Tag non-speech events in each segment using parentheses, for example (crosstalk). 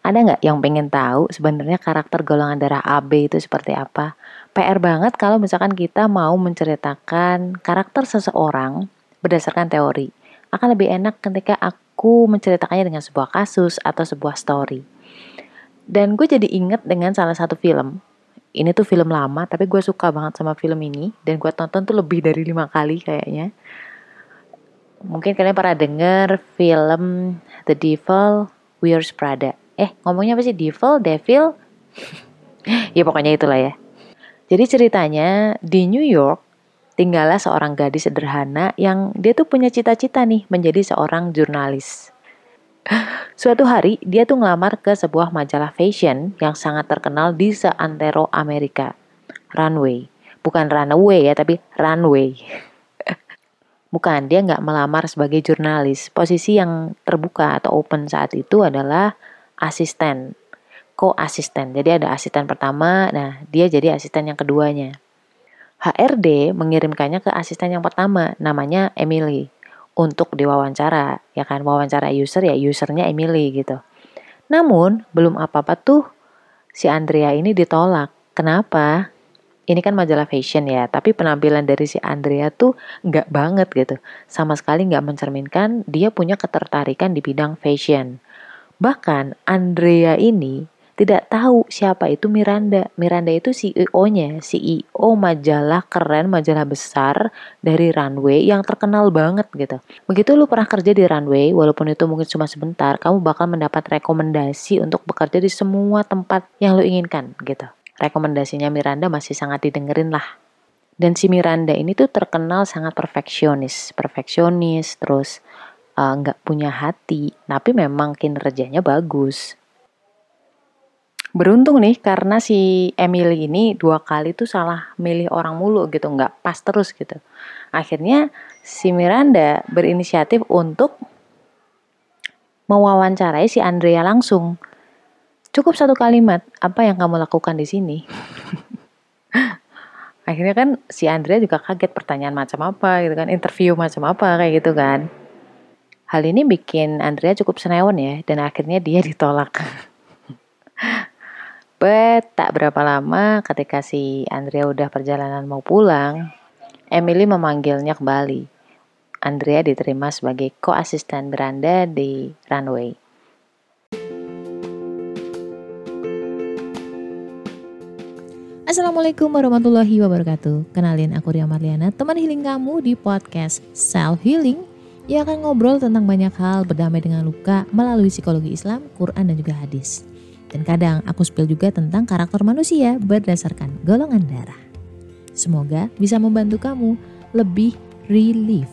Ada nggak yang pengen tahu sebenarnya karakter golongan darah AB itu seperti apa? PR banget kalau misalkan kita mau menceritakan karakter seseorang berdasarkan teori. Akan lebih enak ketika aku menceritakannya dengan sebuah kasus atau sebuah story. Dan gue jadi inget dengan salah satu film. Ini tuh film lama, tapi gue suka banget sama film ini. Dan gue tonton tuh lebih dari lima kali kayaknya. Mungkin kalian pernah denger film The Devil Wears Prada eh ngomongnya apa sih devil devil (laughs) ya pokoknya itulah ya jadi ceritanya di New York tinggallah seorang gadis sederhana yang dia tuh punya cita-cita nih menjadi seorang jurnalis (laughs) Suatu hari dia tuh ngelamar ke sebuah majalah fashion yang sangat terkenal di seantero Amerika. Runway. Bukan runaway ya, tapi runway. (laughs) Bukan, dia nggak melamar sebagai jurnalis. Posisi yang terbuka atau open saat itu adalah asisten, ko-asisten. Jadi ada asisten pertama, nah dia jadi asisten yang keduanya. HRD mengirimkannya ke asisten yang pertama, namanya Emily, untuk diwawancara, ya kan, wawancara user ya usernya Emily gitu. Namun, belum apa-apa tuh si Andrea ini ditolak. Kenapa? Ini kan majalah fashion ya, tapi penampilan dari si Andrea tuh nggak banget gitu. Sama sekali nggak mencerminkan dia punya ketertarikan di bidang fashion. Bahkan Andrea ini tidak tahu siapa itu Miranda. Miranda itu CEO-nya, CEO majalah keren, majalah besar dari Runway yang terkenal banget gitu. Begitu lu pernah kerja di Runway, walaupun itu mungkin cuma sebentar, kamu bakal mendapat rekomendasi untuk bekerja di semua tempat yang lu inginkan gitu. Rekomendasinya Miranda masih sangat didengerin lah. Dan si Miranda ini tuh terkenal sangat perfeksionis, perfeksionis, terus nggak uh, punya hati, tapi memang kinerjanya bagus. Beruntung nih karena si Emily ini dua kali tuh salah milih orang mulu gitu, nggak pas terus gitu. Akhirnya si Miranda berinisiatif untuk mewawancarai si Andrea langsung. Cukup satu kalimat, apa yang kamu lakukan di sini? (laughs) Akhirnya kan si Andrea juga kaget pertanyaan macam apa gitu kan, interview macam apa kayak gitu kan. Hal ini bikin Andrea cukup senewan ya, dan akhirnya dia (laughs) ditolak. But tak berapa lama ketika si Andrea udah perjalanan mau pulang, Emily memanggilnya kembali. Andrea diterima sebagai co-asisten beranda di runway. Assalamualaikum warahmatullahi wabarakatuh. Kenalin aku Ria Marliana, teman healing kamu di podcast Self Healing ia akan ngobrol tentang banyak hal berdamai dengan luka melalui psikologi Islam, Quran, dan juga hadis. Dan kadang aku spill juga tentang karakter manusia berdasarkan golongan darah. Semoga bisa membantu kamu lebih relief.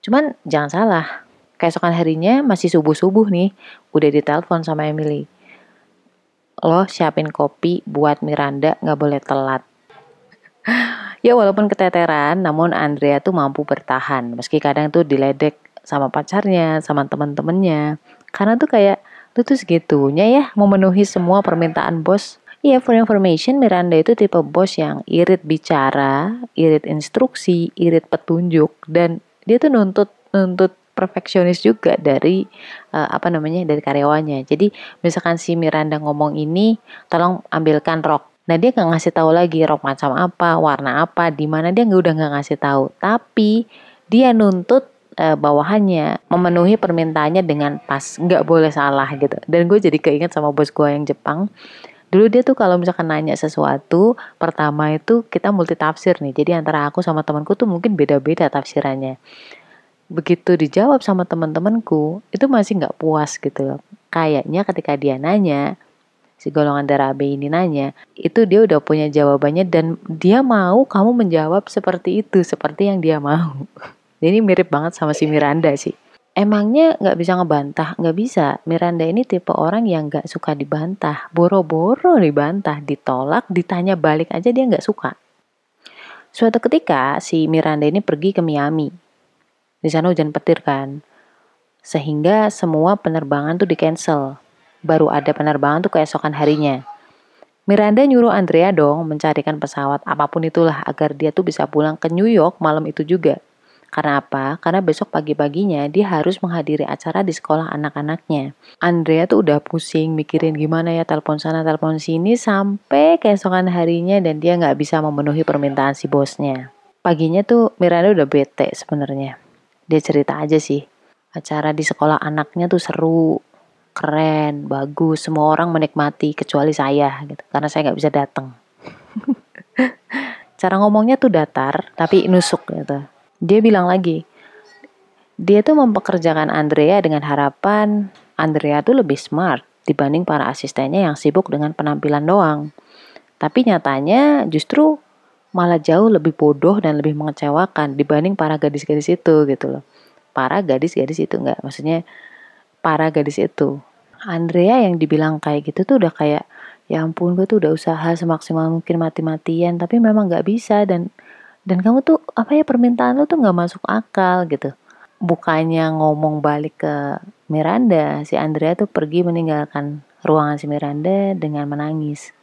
Cuman jangan salah, keesokan harinya masih subuh-subuh nih, udah ditelepon sama Emily. Lo siapin kopi buat Miranda gak boleh telat. Ya walaupun keteteran, namun Andrea tuh mampu bertahan. Meski kadang tuh diledek sama pacarnya, sama temen-temennya. Karena tuh kayak, lu tuh segitunya ya memenuhi semua permintaan bos. Iya, for information, Miranda itu tipe bos yang irit bicara, irit instruksi, irit petunjuk, dan dia tuh nuntut nuntut perfeksionis juga dari uh, apa namanya dari karyawannya. Jadi misalkan si Miranda ngomong ini, tolong ambilkan rok Nah dia nggak ngasih tahu lagi rok macam apa, warna apa, di mana dia nggak udah nggak ngasih tahu. Tapi dia nuntut e, bawahannya memenuhi permintaannya dengan pas, nggak boleh salah gitu. Dan gue jadi keinget sama bos gue yang Jepang. Dulu dia tuh kalau misalkan nanya sesuatu, pertama itu kita multi tafsir nih. Jadi antara aku sama temanku tuh mungkin beda-beda tafsirannya. Begitu dijawab sama teman-temanku, itu masih nggak puas gitu. Kayaknya ketika dia nanya, si golongan darah B ini nanya, itu dia udah punya jawabannya dan dia mau kamu menjawab seperti itu, seperti yang dia mau. (laughs) Ini mirip banget sama si Miranda sih. Emangnya nggak bisa ngebantah? Nggak bisa. Miranda ini tipe orang yang nggak suka dibantah. Boro-boro dibantah, ditolak, ditanya balik aja dia nggak suka. Suatu ketika si Miranda ini pergi ke Miami. Di sana hujan petir kan. Sehingga semua penerbangan tuh di cancel baru ada penerbangan tuh keesokan harinya. Miranda nyuruh Andrea dong mencarikan pesawat apa pun itulah agar dia tuh bisa pulang ke New York malam itu juga. Karena apa? Karena besok pagi-paginya dia harus menghadiri acara di sekolah anak-anaknya. Andrea tuh udah pusing mikirin gimana ya telepon sana telepon sini sampai keesokan harinya dan dia nggak bisa memenuhi permintaan si bosnya. Paginya tuh Miranda udah bete sebenarnya. Dia cerita aja sih. Acara di sekolah anaknya tuh seru, keren, bagus, semua orang menikmati kecuali saya gitu. Karena saya nggak bisa datang. (laughs) Cara ngomongnya tuh datar tapi nusuk gitu dia bilang lagi, dia tuh mempekerjakan Andrea dengan harapan Andrea tuh lebih smart dibanding para asistennya yang sibuk dengan penampilan doang. Tapi nyatanya justru malah jauh lebih bodoh dan lebih mengecewakan dibanding para gadis-gadis itu gitu loh. Para gadis-gadis itu enggak, maksudnya para gadis itu. Andrea yang dibilang kayak gitu tuh udah kayak ya ampun gue tuh udah usaha semaksimal mungkin mati-matian tapi memang nggak bisa dan dan kamu tuh apa ya permintaan lu tuh nggak masuk akal gitu. Bukannya ngomong balik ke Miranda si Andrea tuh pergi meninggalkan ruangan si Miranda dengan menangis.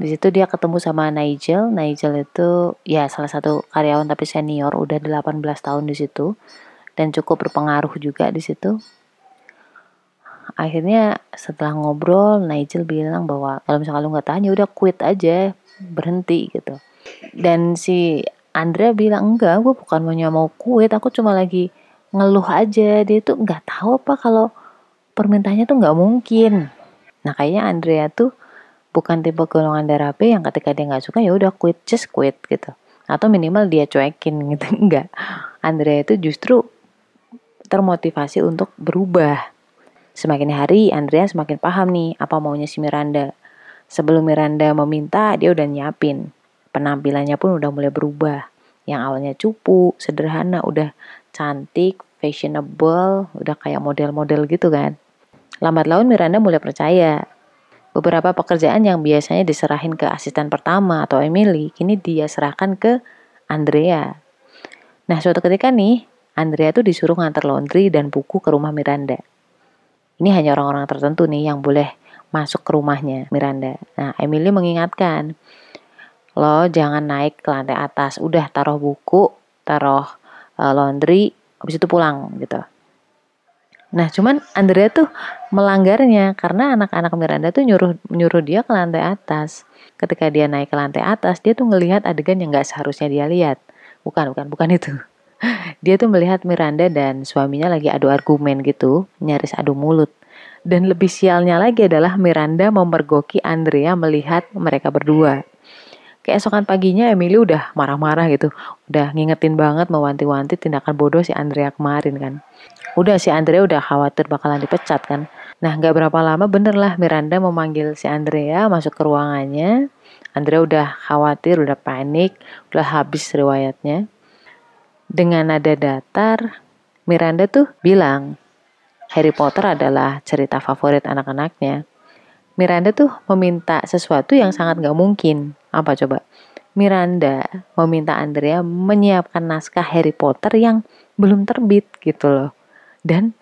Di situ dia ketemu sama Nigel. Nigel itu ya salah satu karyawan tapi senior udah 18 tahun di situ dan cukup berpengaruh juga di situ akhirnya setelah ngobrol Nigel bilang bahwa kalau misalnya lu nggak tahan ya udah quit aja berhenti gitu. Dan si Andrea bilang enggak gue bukan mau mau quit aku cuma lagi ngeluh aja. Dia tuh nggak tahu apa kalau permintaannya tuh nggak mungkin. Nah kayaknya Andrea tuh bukan tipe golongan darah B yang ketika dia nggak suka ya udah quit just quit gitu. Atau minimal dia cuekin gitu. (laughs) Enggak Andrea itu justru termotivasi untuk berubah semakin hari Andrea semakin paham nih apa maunya si Miranda sebelum Miranda meminta dia udah nyiapin penampilannya pun udah mulai berubah. Yang awalnya cupu, sederhana, udah cantik, fashionable, udah kayak model-model gitu kan. Lambat laun Miranda mulai percaya. Beberapa pekerjaan yang biasanya diserahin ke asisten pertama atau Emily, kini dia serahkan ke Andrea. Nah, suatu ketika nih, Andrea tuh disuruh ngantar laundry dan buku ke rumah Miranda. Ini hanya orang-orang tertentu nih yang boleh masuk ke rumahnya Miranda. Nah, Emily mengingatkan, lo jangan naik ke lantai atas. Udah taruh buku taruh uh, laundry habis itu pulang gitu. Nah cuman Andrea tuh melanggarnya karena anak-anak Miranda tuh nyuruh nyuruh dia ke lantai atas. Ketika dia naik ke lantai atas dia tuh ngelihat adegan yang nggak seharusnya dia lihat. Bukan bukan bukan itu dia tuh melihat Miranda dan suaminya lagi adu argumen gitu nyaris adu mulut dan lebih sialnya lagi adalah Miranda memergoki Andrea melihat mereka berdua keesokan paginya Emily udah marah-marah gitu. Udah ngingetin banget mewanti-wanti tindakan bodoh si Andrea kemarin kan. Udah si Andrea udah khawatir bakalan dipecat kan. Nah gak berapa lama bener lah Miranda memanggil si Andrea masuk ke ruangannya. Andrea udah khawatir, udah panik, udah habis riwayatnya. Dengan nada datar, Miranda tuh bilang, Harry Potter adalah cerita favorit anak-anaknya. Miranda tuh meminta sesuatu yang sangat gak mungkin. Apa coba? Miranda meminta Andrea menyiapkan naskah Harry Potter yang belum terbit gitu loh. Dan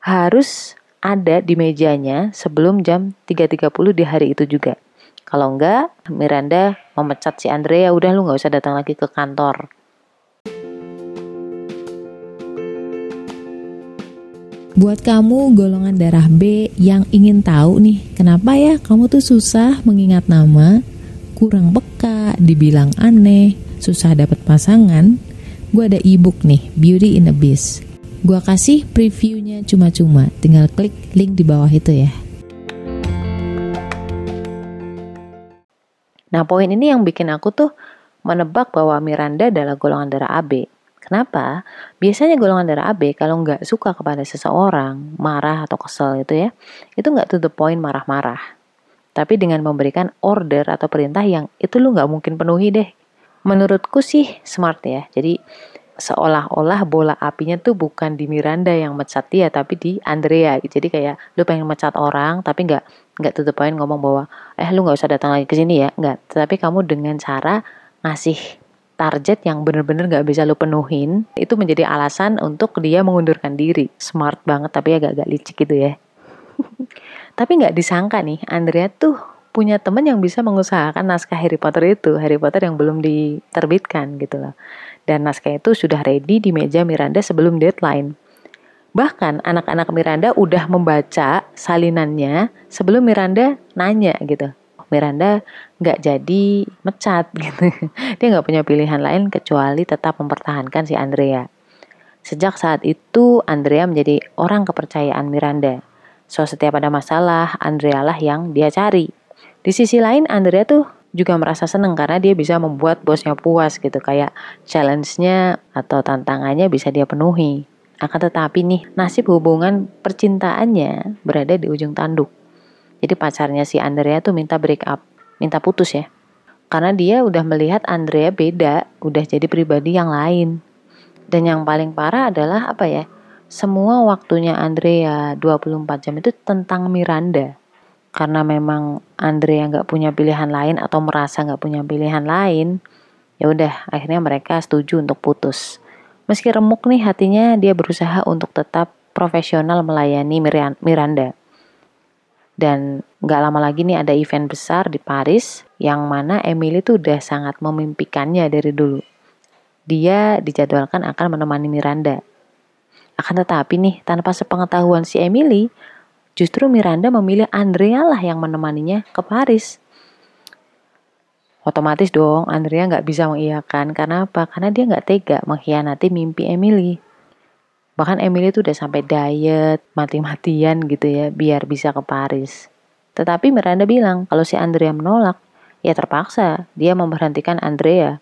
harus ada di mejanya sebelum jam 3.30 di hari itu juga. Kalau enggak, Miranda memecat si Andrea, udah lu gak usah datang lagi ke kantor. Buat kamu golongan darah B yang ingin tahu nih, kenapa ya kamu tuh susah mengingat nama, kurang peka, dibilang aneh, susah dapat pasangan, gue ada ebook nih, Beauty in a Beast. Gue kasih previewnya cuma-cuma, tinggal klik link di bawah itu ya. Nah poin ini yang bikin aku tuh menebak bahwa Miranda adalah golongan darah AB. Kenapa? Biasanya golongan darah AB kalau nggak suka kepada seseorang, marah atau kesel gitu ya, itu nggak to the point marah-marah. Tapi dengan memberikan order atau perintah yang itu lu nggak mungkin penuhi deh. Menurutku sih smart ya. Jadi seolah-olah bola apinya tuh bukan di Miranda yang mecat dia tapi di Andrea. Jadi kayak lu pengen mecat orang tapi nggak nggak to the point ngomong bahwa eh lu nggak usah datang lagi ke sini ya nggak. Tapi kamu dengan cara ngasih target yang bener-bener gak bisa lu penuhin itu menjadi alasan untuk dia mengundurkan diri smart banget tapi agak-agak licik gitu ya (laughs) tapi nggak disangka nih Andrea tuh punya temen yang bisa mengusahakan naskah Harry Potter itu Harry Potter yang belum diterbitkan gitu loh Dan naskah itu sudah ready di meja Miranda sebelum deadline. Bahkan anak-anak Miranda udah membaca salinannya sebelum Miranda nanya gitu. Miranda nggak jadi mecat gitu. (laughs) Dia nggak punya pilihan lain kecuali tetap mempertahankan si Andrea. Sejak saat itu Andrea menjadi orang kepercayaan Miranda. So setiap ada masalah, Andrea lah yang dia cari. Di sisi lain Andrea tuh juga merasa seneng karena dia bisa membuat bosnya puas gitu kayak challenge-nya atau tantangannya bisa dia penuhi. Akan tetapi nih, nasib hubungan percintaannya berada di ujung tanduk. Jadi pacarnya si Andrea tuh minta break up, minta putus ya. Karena dia udah melihat Andrea beda, udah jadi pribadi yang lain. Dan yang paling parah adalah apa ya? Semua waktunya Andrea 24 jam itu tentang Miranda. Karena memang Andrea nggak punya pilihan lain atau merasa nggak punya pilihan lain, ya udah akhirnya mereka setuju untuk putus. Meski remuk nih hatinya, dia berusaha untuk tetap profesional melayani Miranda. Dan gak lama lagi nih ada event besar di Paris yang mana Emily tuh udah sangat memimpikannya dari dulu. Dia dijadwalkan akan menemani Miranda. Akan tetapi nih, tanpa sepengetahuan si Emily, justru Miranda memilih Andrea lah yang menemaninya ke Paris. Otomatis dong Andrea nggak bisa mengiyakan. Karena apa? Karena dia nggak tega mengkhianati mimpi Emily. Bahkan Emily tuh udah sampai diet, mati-matian gitu ya, biar bisa ke Paris. Tetapi Miranda bilang kalau si Andrea menolak, ya terpaksa dia memberhentikan Andrea.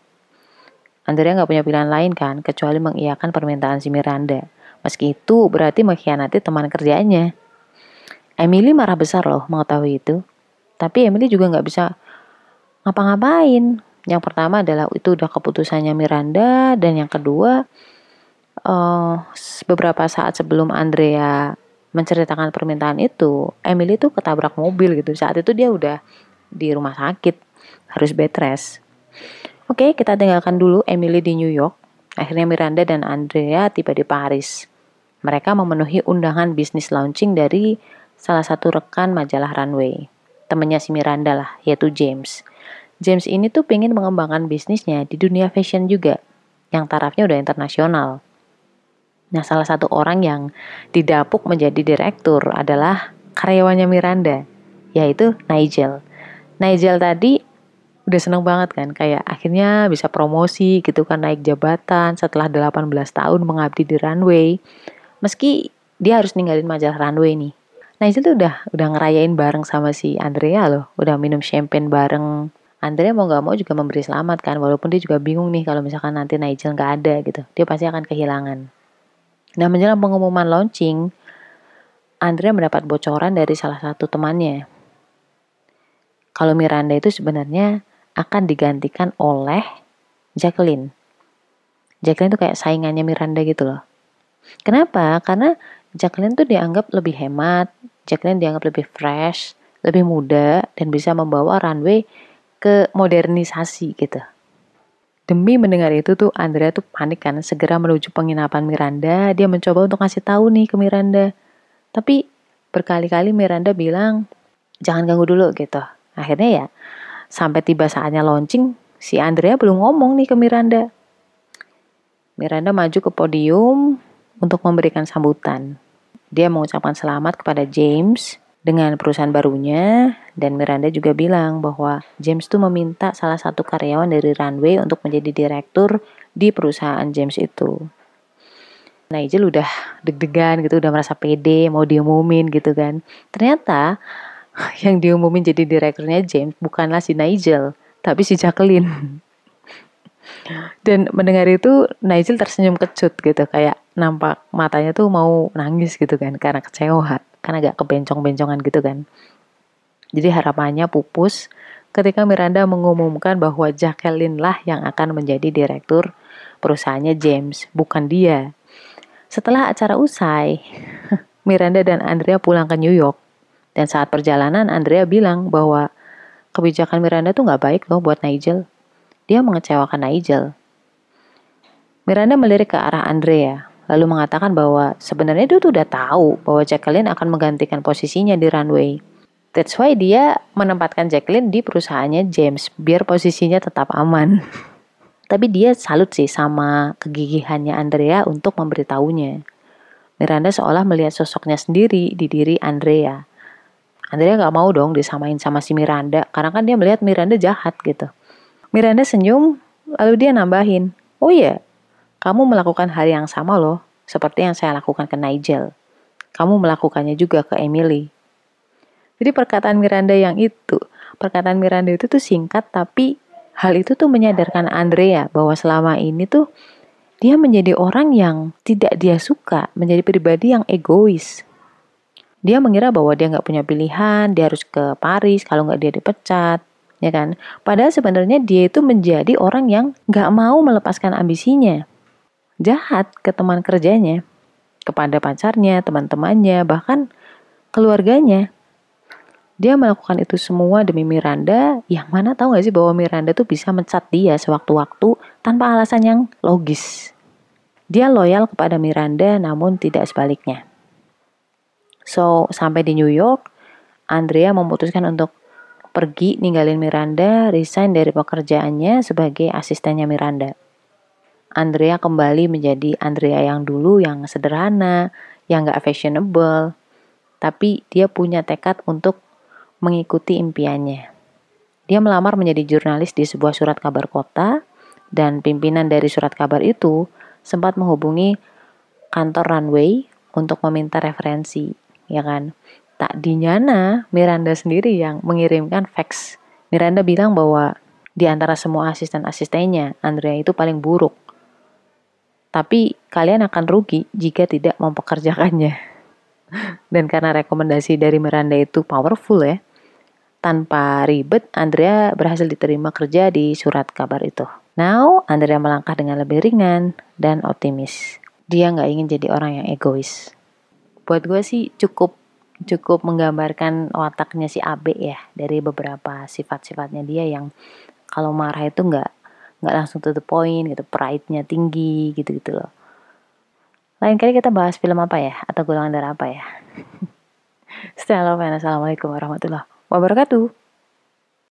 Andrea nggak punya pilihan lain kan, kecuali mengiyakan permintaan si Miranda. Meski itu berarti mengkhianati teman kerjanya. Emily marah besar loh mengetahui itu. Tapi Emily juga nggak bisa ngapa-ngapain. Yang pertama adalah itu udah keputusannya Miranda dan yang kedua uh, beberapa saat sebelum Andrea menceritakan permintaan itu, Emily tuh ketabrak mobil gitu. Saat itu dia udah di rumah sakit, harus bed rest. Oke, kita tinggalkan dulu Emily di New York. Akhirnya Miranda dan Andrea tiba di Paris. Mereka memenuhi undangan bisnis launching dari salah satu rekan majalah Runway. Temennya si Miranda lah, yaitu James. James ini tuh pengen mengembangkan bisnisnya di dunia fashion juga, yang tarafnya udah internasional. Nah, salah satu orang yang didapuk menjadi direktur adalah karyawannya Miranda, yaitu Nigel. Nigel tadi udah seneng banget kan, kayak akhirnya bisa promosi gitu kan, naik jabatan setelah 18 tahun mengabdi di runway. Meski dia harus ninggalin majalah runway nih. Nigel tuh udah udah ngerayain bareng sama si Andrea loh, udah minum champagne bareng, Andrea mau gak mau juga memberi selamat kan, walaupun dia juga bingung nih kalau misalkan nanti Nigel gak ada gitu, dia pasti akan kehilangan. Nah menjelang pengumuman launching, Andrea mendapat bocoran dari salah satu temannya. Kalau Miranda itu sebenarnya akan digantikan oleh Jacqueline. Jacqueline itu kayak saingannya Miranda gitu loh. Kenapa? Karena Jacqueline tuh dianggap lebih hemat, Jacqueline dianggap lebih fresh, lebih muda, dan bisa membawa runway ke modernisasi gitu. Demi mendengar itu tuh Andrea tuh panik kan segera menuju penginapan Miranda. Dia mencoba untuk ngasih tahu nih ke Miranda. Tapi berkali-kali Miranda bilang jangan ganggu dulu gitu. Akhirnya ya sampai tiba saatnya launching si Andrea belum ngomong nih ke Miranda. Miranda maju ke podium untuk memberikan sambutan. Dia mengucapkan selamat kepada James dengan perusahaan barunya dan Miranda juga bilang bahwa James tuh meminta salah satu karyawan dari Runway untuk menjadi direktur di perusahaan James itu. Nigel udah deg-degan gitu, udah merasa pede, mau diumumin gitu kan. Ternyata (laughs) yang diumumin jadi direkturnya James bukanlah si Nigel, tapi si Jacqueline. Dan mendengar itu Nigel tersenyum kecut gitu, kayak nampak matanya tuh mau nangis gitu kan karena kecewa kan agak kebencong-bencongan gitu kan. Jadi harapannya pupus ketika Miranda mengumumkan bahwa Jacqueline lah yang akan menjadi direktur perusahaannya James, bukan dia. Setelah acara usai, (laughs) Miranda dan Andrea pulang ke New York. Dan saat perjalanan, Andrea bilang bahwa kebijakan Miranda tuh nggak baik loh buat Nigel. Dia mengecewakan Nigel. Miranda melirik ke arah Andrea, lalu mengatakan bahwa sebenarnya dia tuh udah tahu bahwa Jacqueline akan menggantikan posisinya di runway. That's why dia menempatkan Jacqueline di perusahaannya James biar posisinya tetap aman. (laughs) Tapi dia salut sih sama kegigihannya Andrea untuk memberitahunya. Miranda seolah melihat sosoknya sendiri di diri Andrea. Andrea gak mau dong disamain sama si Miranda, karena kan dia melihat Miranda jahat gitu. Miranda senyum, lalu dia nambahin, oh iya, kamu melakukan hal yang sama loh, seperti yang saya lakukan ke Nigel. Kamu melakukannya juga ke Emily. Jadi perkataan Miranda yang itu, perkataan Miranda itu tuh singkat tapi hal itu tuh menyadarkan Andrea bahwa selama ini tuh dia menjadi orang yang tidak dia suka, menjadi pribadi yang egois, dia mengira bahwa dia nggak punya pilihan, dia harus ke Paris, kalau nggak dia dipecat, ya kan? Padahal sebenarnya dia itu menjadi orang yang nggak mau melepaskan ambisinya. Jahat ke teman kerjanya, kepada pacarnya, teman-temannya, bahkan keluarganya. Dia melakukan itu semua demi Miranda, yang mana tahu gak sih bahwa Miranda tuh bisa mencat dia sewaktu-waktu tanpa alasan yang logis. Dia loyal kepada Miranda namun tidak sebaliknya. So, sampai di New York, Andrea memutuskan untuk pergi ninggalin Miranda, resign dari pekerjaannya sebagai asistennya Miranda. Andrea kembali menjadi Andrea yang dulu yang sederhana, yang gak fashionable, tapi dia punya tekad untuk mengikuti impiannya. Dia melamar menjadi jurnalis di sebuah surat kabar kota, dan pimpinan dari surat kabar itu sempat menghubungi kantor runway untuk meminta referensi ya kan? Tak dinyana Miranda sendiri yang mengirimkan fax. Miranda bilang bahwa di antara semua asisten-asistennya, Andrea itu paling buruk. Tapi kalian akan rugi jika tidak mempekerjakannya. (laughs) Dan karena rekomendasi dari Miranda itu powerful ya, tanpa ribet, Andrea berhasil diterima kerja di surat kabar itu. Now, Andrea melangkah dengan lebih ringan dan optimis. Dia nggak ingin jadi orang yang egois buat gue sih cukup cukup menggambarkan wataknya si Abe ya dari beberapa sifat-sifatnya dia yang kalau marah itu nggak nggak langsung to the point gitu pride-nya tinggi gitu gitu loh. Lain kali kita bahas film apa ya? Atau golongan darah apa ya? Stay (laughs) Assalamualaikum warahmatullahi wabarakatuh